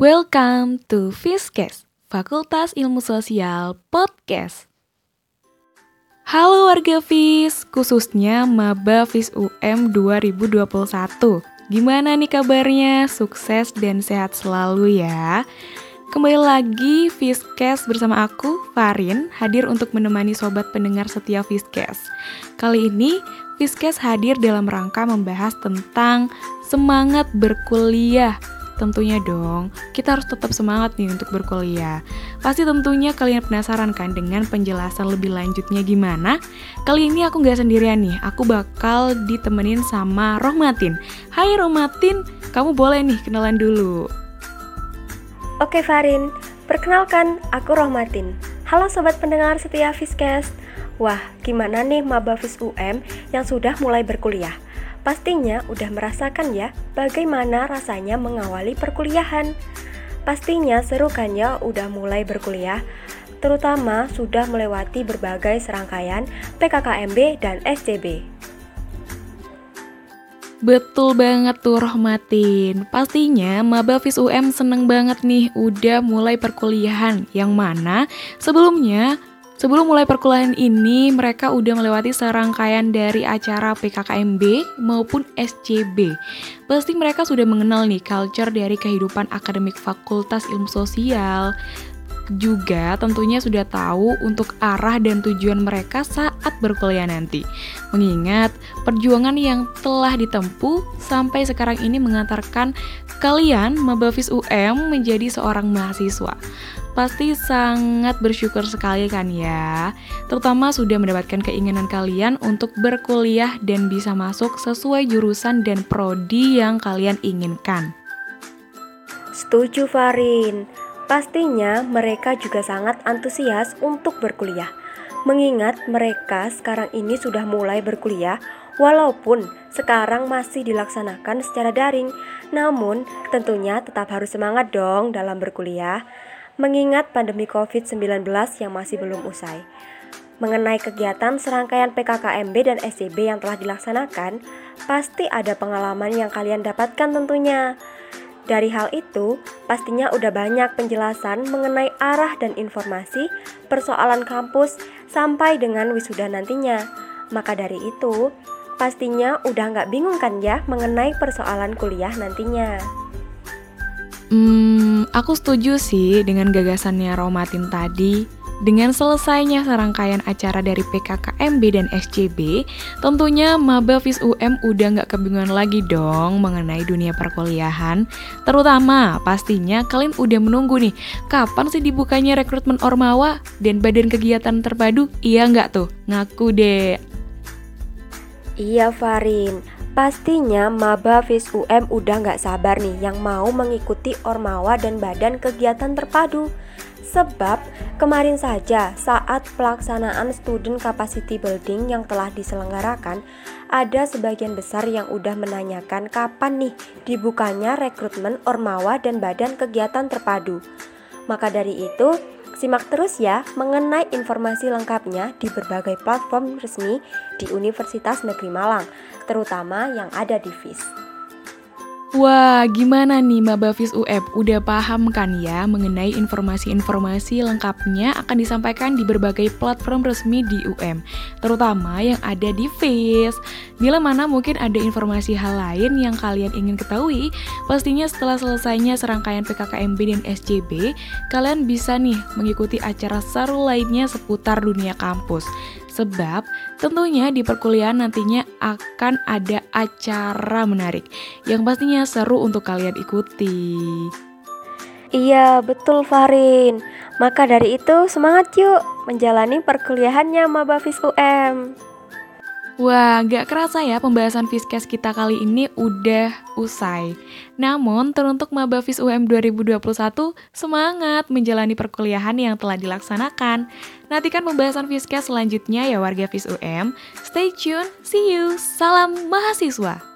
Welcome to Fiskes, Fakultas Ilmu Sosial Podcast. Halo warga FIS, khususnya Maba FIS UM 2021. Gimana nih kabarnya? Sukses dan sehat selalu ya. Kembali lagi Fiskes bersama aku, Farin, hadir untuk menemani sobat pendengar setia Fiskes. Kali ini, Fiskes hadir dalam rangka membahas tentang semangat berkuliah Tentunya dong, kita harus tetap semangat nih untuk berkuliah. Pasti tentunya kalian penasaran kan dengan penjelasan lebih lanjutnya gimana? Kali ini aku nggak sendirian nih, aku bakal ditemenin sama Rohmatin. Hai Rohmatin, kamu boleh nih kenalan dulu. Oke Farin, perkenalkan aku Rohmatin. Halo sobat pendengar setia Fiskes. Wah, gimana nih maba Fis UM yang sudah mulai berkuliah? Pastinya udah merasakan ya bagaimana rasanya mengawali perkuliahan. Pastinya seru kan ya udah mulai berkuliah, terutama sudah melewati berbagai serangkaian PKKMB dan SCB. Betul banget tuh Rohmatin Pastinya Maba Fis UM seneng banget nih udah mulai perkuliahan Yang mana sebelumnya Sebelum mulai perkuliahan ini, mereka udah melewati serangkaian dari acara PKKMB maupun SCB. Pasti mereka sudah mengenal nih culture dari kehidupan akademik Fakultas Ilmu Sosial. Juga tentunya sudah tahu untuk arah dan tujuan mereka saat berkuliah nanti. Mengingat perjuangan yang telah ditempuh sampai sekarang ini mengantarkan kalian Mabafis UM menjadi seorang mahasiswa. Pasti sangat bersyukur sekali kan ya Terutama sudah mendapatkan keinginan kalian untuk berkuliah dan bisa masuk sesuai jurusan dan prodi yang kalian inginkan Setuju Farin Pastinya mereka juga sangat antusias untuk berkuliah Mengingat mereka sekarang ini sudah mulai berkuliah Walaupun sekarang masih dilaksanakan secara daring Namun tentunya tetap harus semangat dong dalam berkuliah mengingat pandemi COVID-19 yang masih belum usai. Mengenai kegiatan serangkaian PKKMB dan SCB yang telah dilaksanakan, pasti ada pengalaman yang kalian dapatkan tentunya. Dari hal itu, pastinya udah banyak penjelasan mengenai arah dan informasi persoalan kampus sampai dengan wisuda nantinya. Maka dari itu, pastinya udah nggak bingung kan ya mengenai persoalan kuliah nantinya. Hmm, aku setuju sih dengan gagasannya Romatin tadi. Dengan selesainya serangkaian acara dari PKKMB dan SCB, tentunya Maba UM udah nggak kebingungan lagi dong mengenai dunia perkuliahan. Terutama pastinya kalian udah menunggu nih, kapan sih dibukanya rekrutmen Ormawa dan badan kegiatan terpadu? Iya nggak tuh? Ngaku deh. Iya Farin, Pastinya Maba UM udah nggak sabar nih yang mau mengikuti Ormawa dan Badan Kegiatan Terpadu. Sebab kemarin saja saat pelaksanaan Student Capacity Building yang telah diselenggarakan, ada sebagian besar yang udah menanyakan kapan nih dibukanya rekrutmen Ormawa dan Badan Kegiatan Terpadu. Maka dari itu, Simak terus ya mengenai informasi lengkapnya di berbagai platform resmi di Universitas Negeri Malang, terutama yang ada di FIS. Wah, gimana nih Maba Fis UM? Udah paham kan ya mengenai informasi-informasi lengkapnya akan disampaikan di berbagai platform resmi di UM, terutama yang ada di FIS. Bila mana mungkin ada informasi hal lain yang kalian ingin ketahui, pastinya setelah selesainya serangkaian PKKMB dan SCB, kalian bisa nih mengikuti acara seru lainnya seputar dunia kampus. Sebab tentunya di perkuliahan nantinya akan ada acara menarik yang pastinya seru untuk kalian ikuti. Iya, betul Farin. Maka dari itu semangat yuk menjalani perkuliahannya Maba Fis UM. Wah, gak kerasa ya pembahasan Fiskes kita kali ini udah usai. Namun, teruntuk Maba Fis UM 2021, semangat menjalani perkuliahan yang telah dilaksanakan. Nantikan pembahasan Fiskes selanjutnya ya warga Fis UM. Stay tune, see you, salam mahasiswa.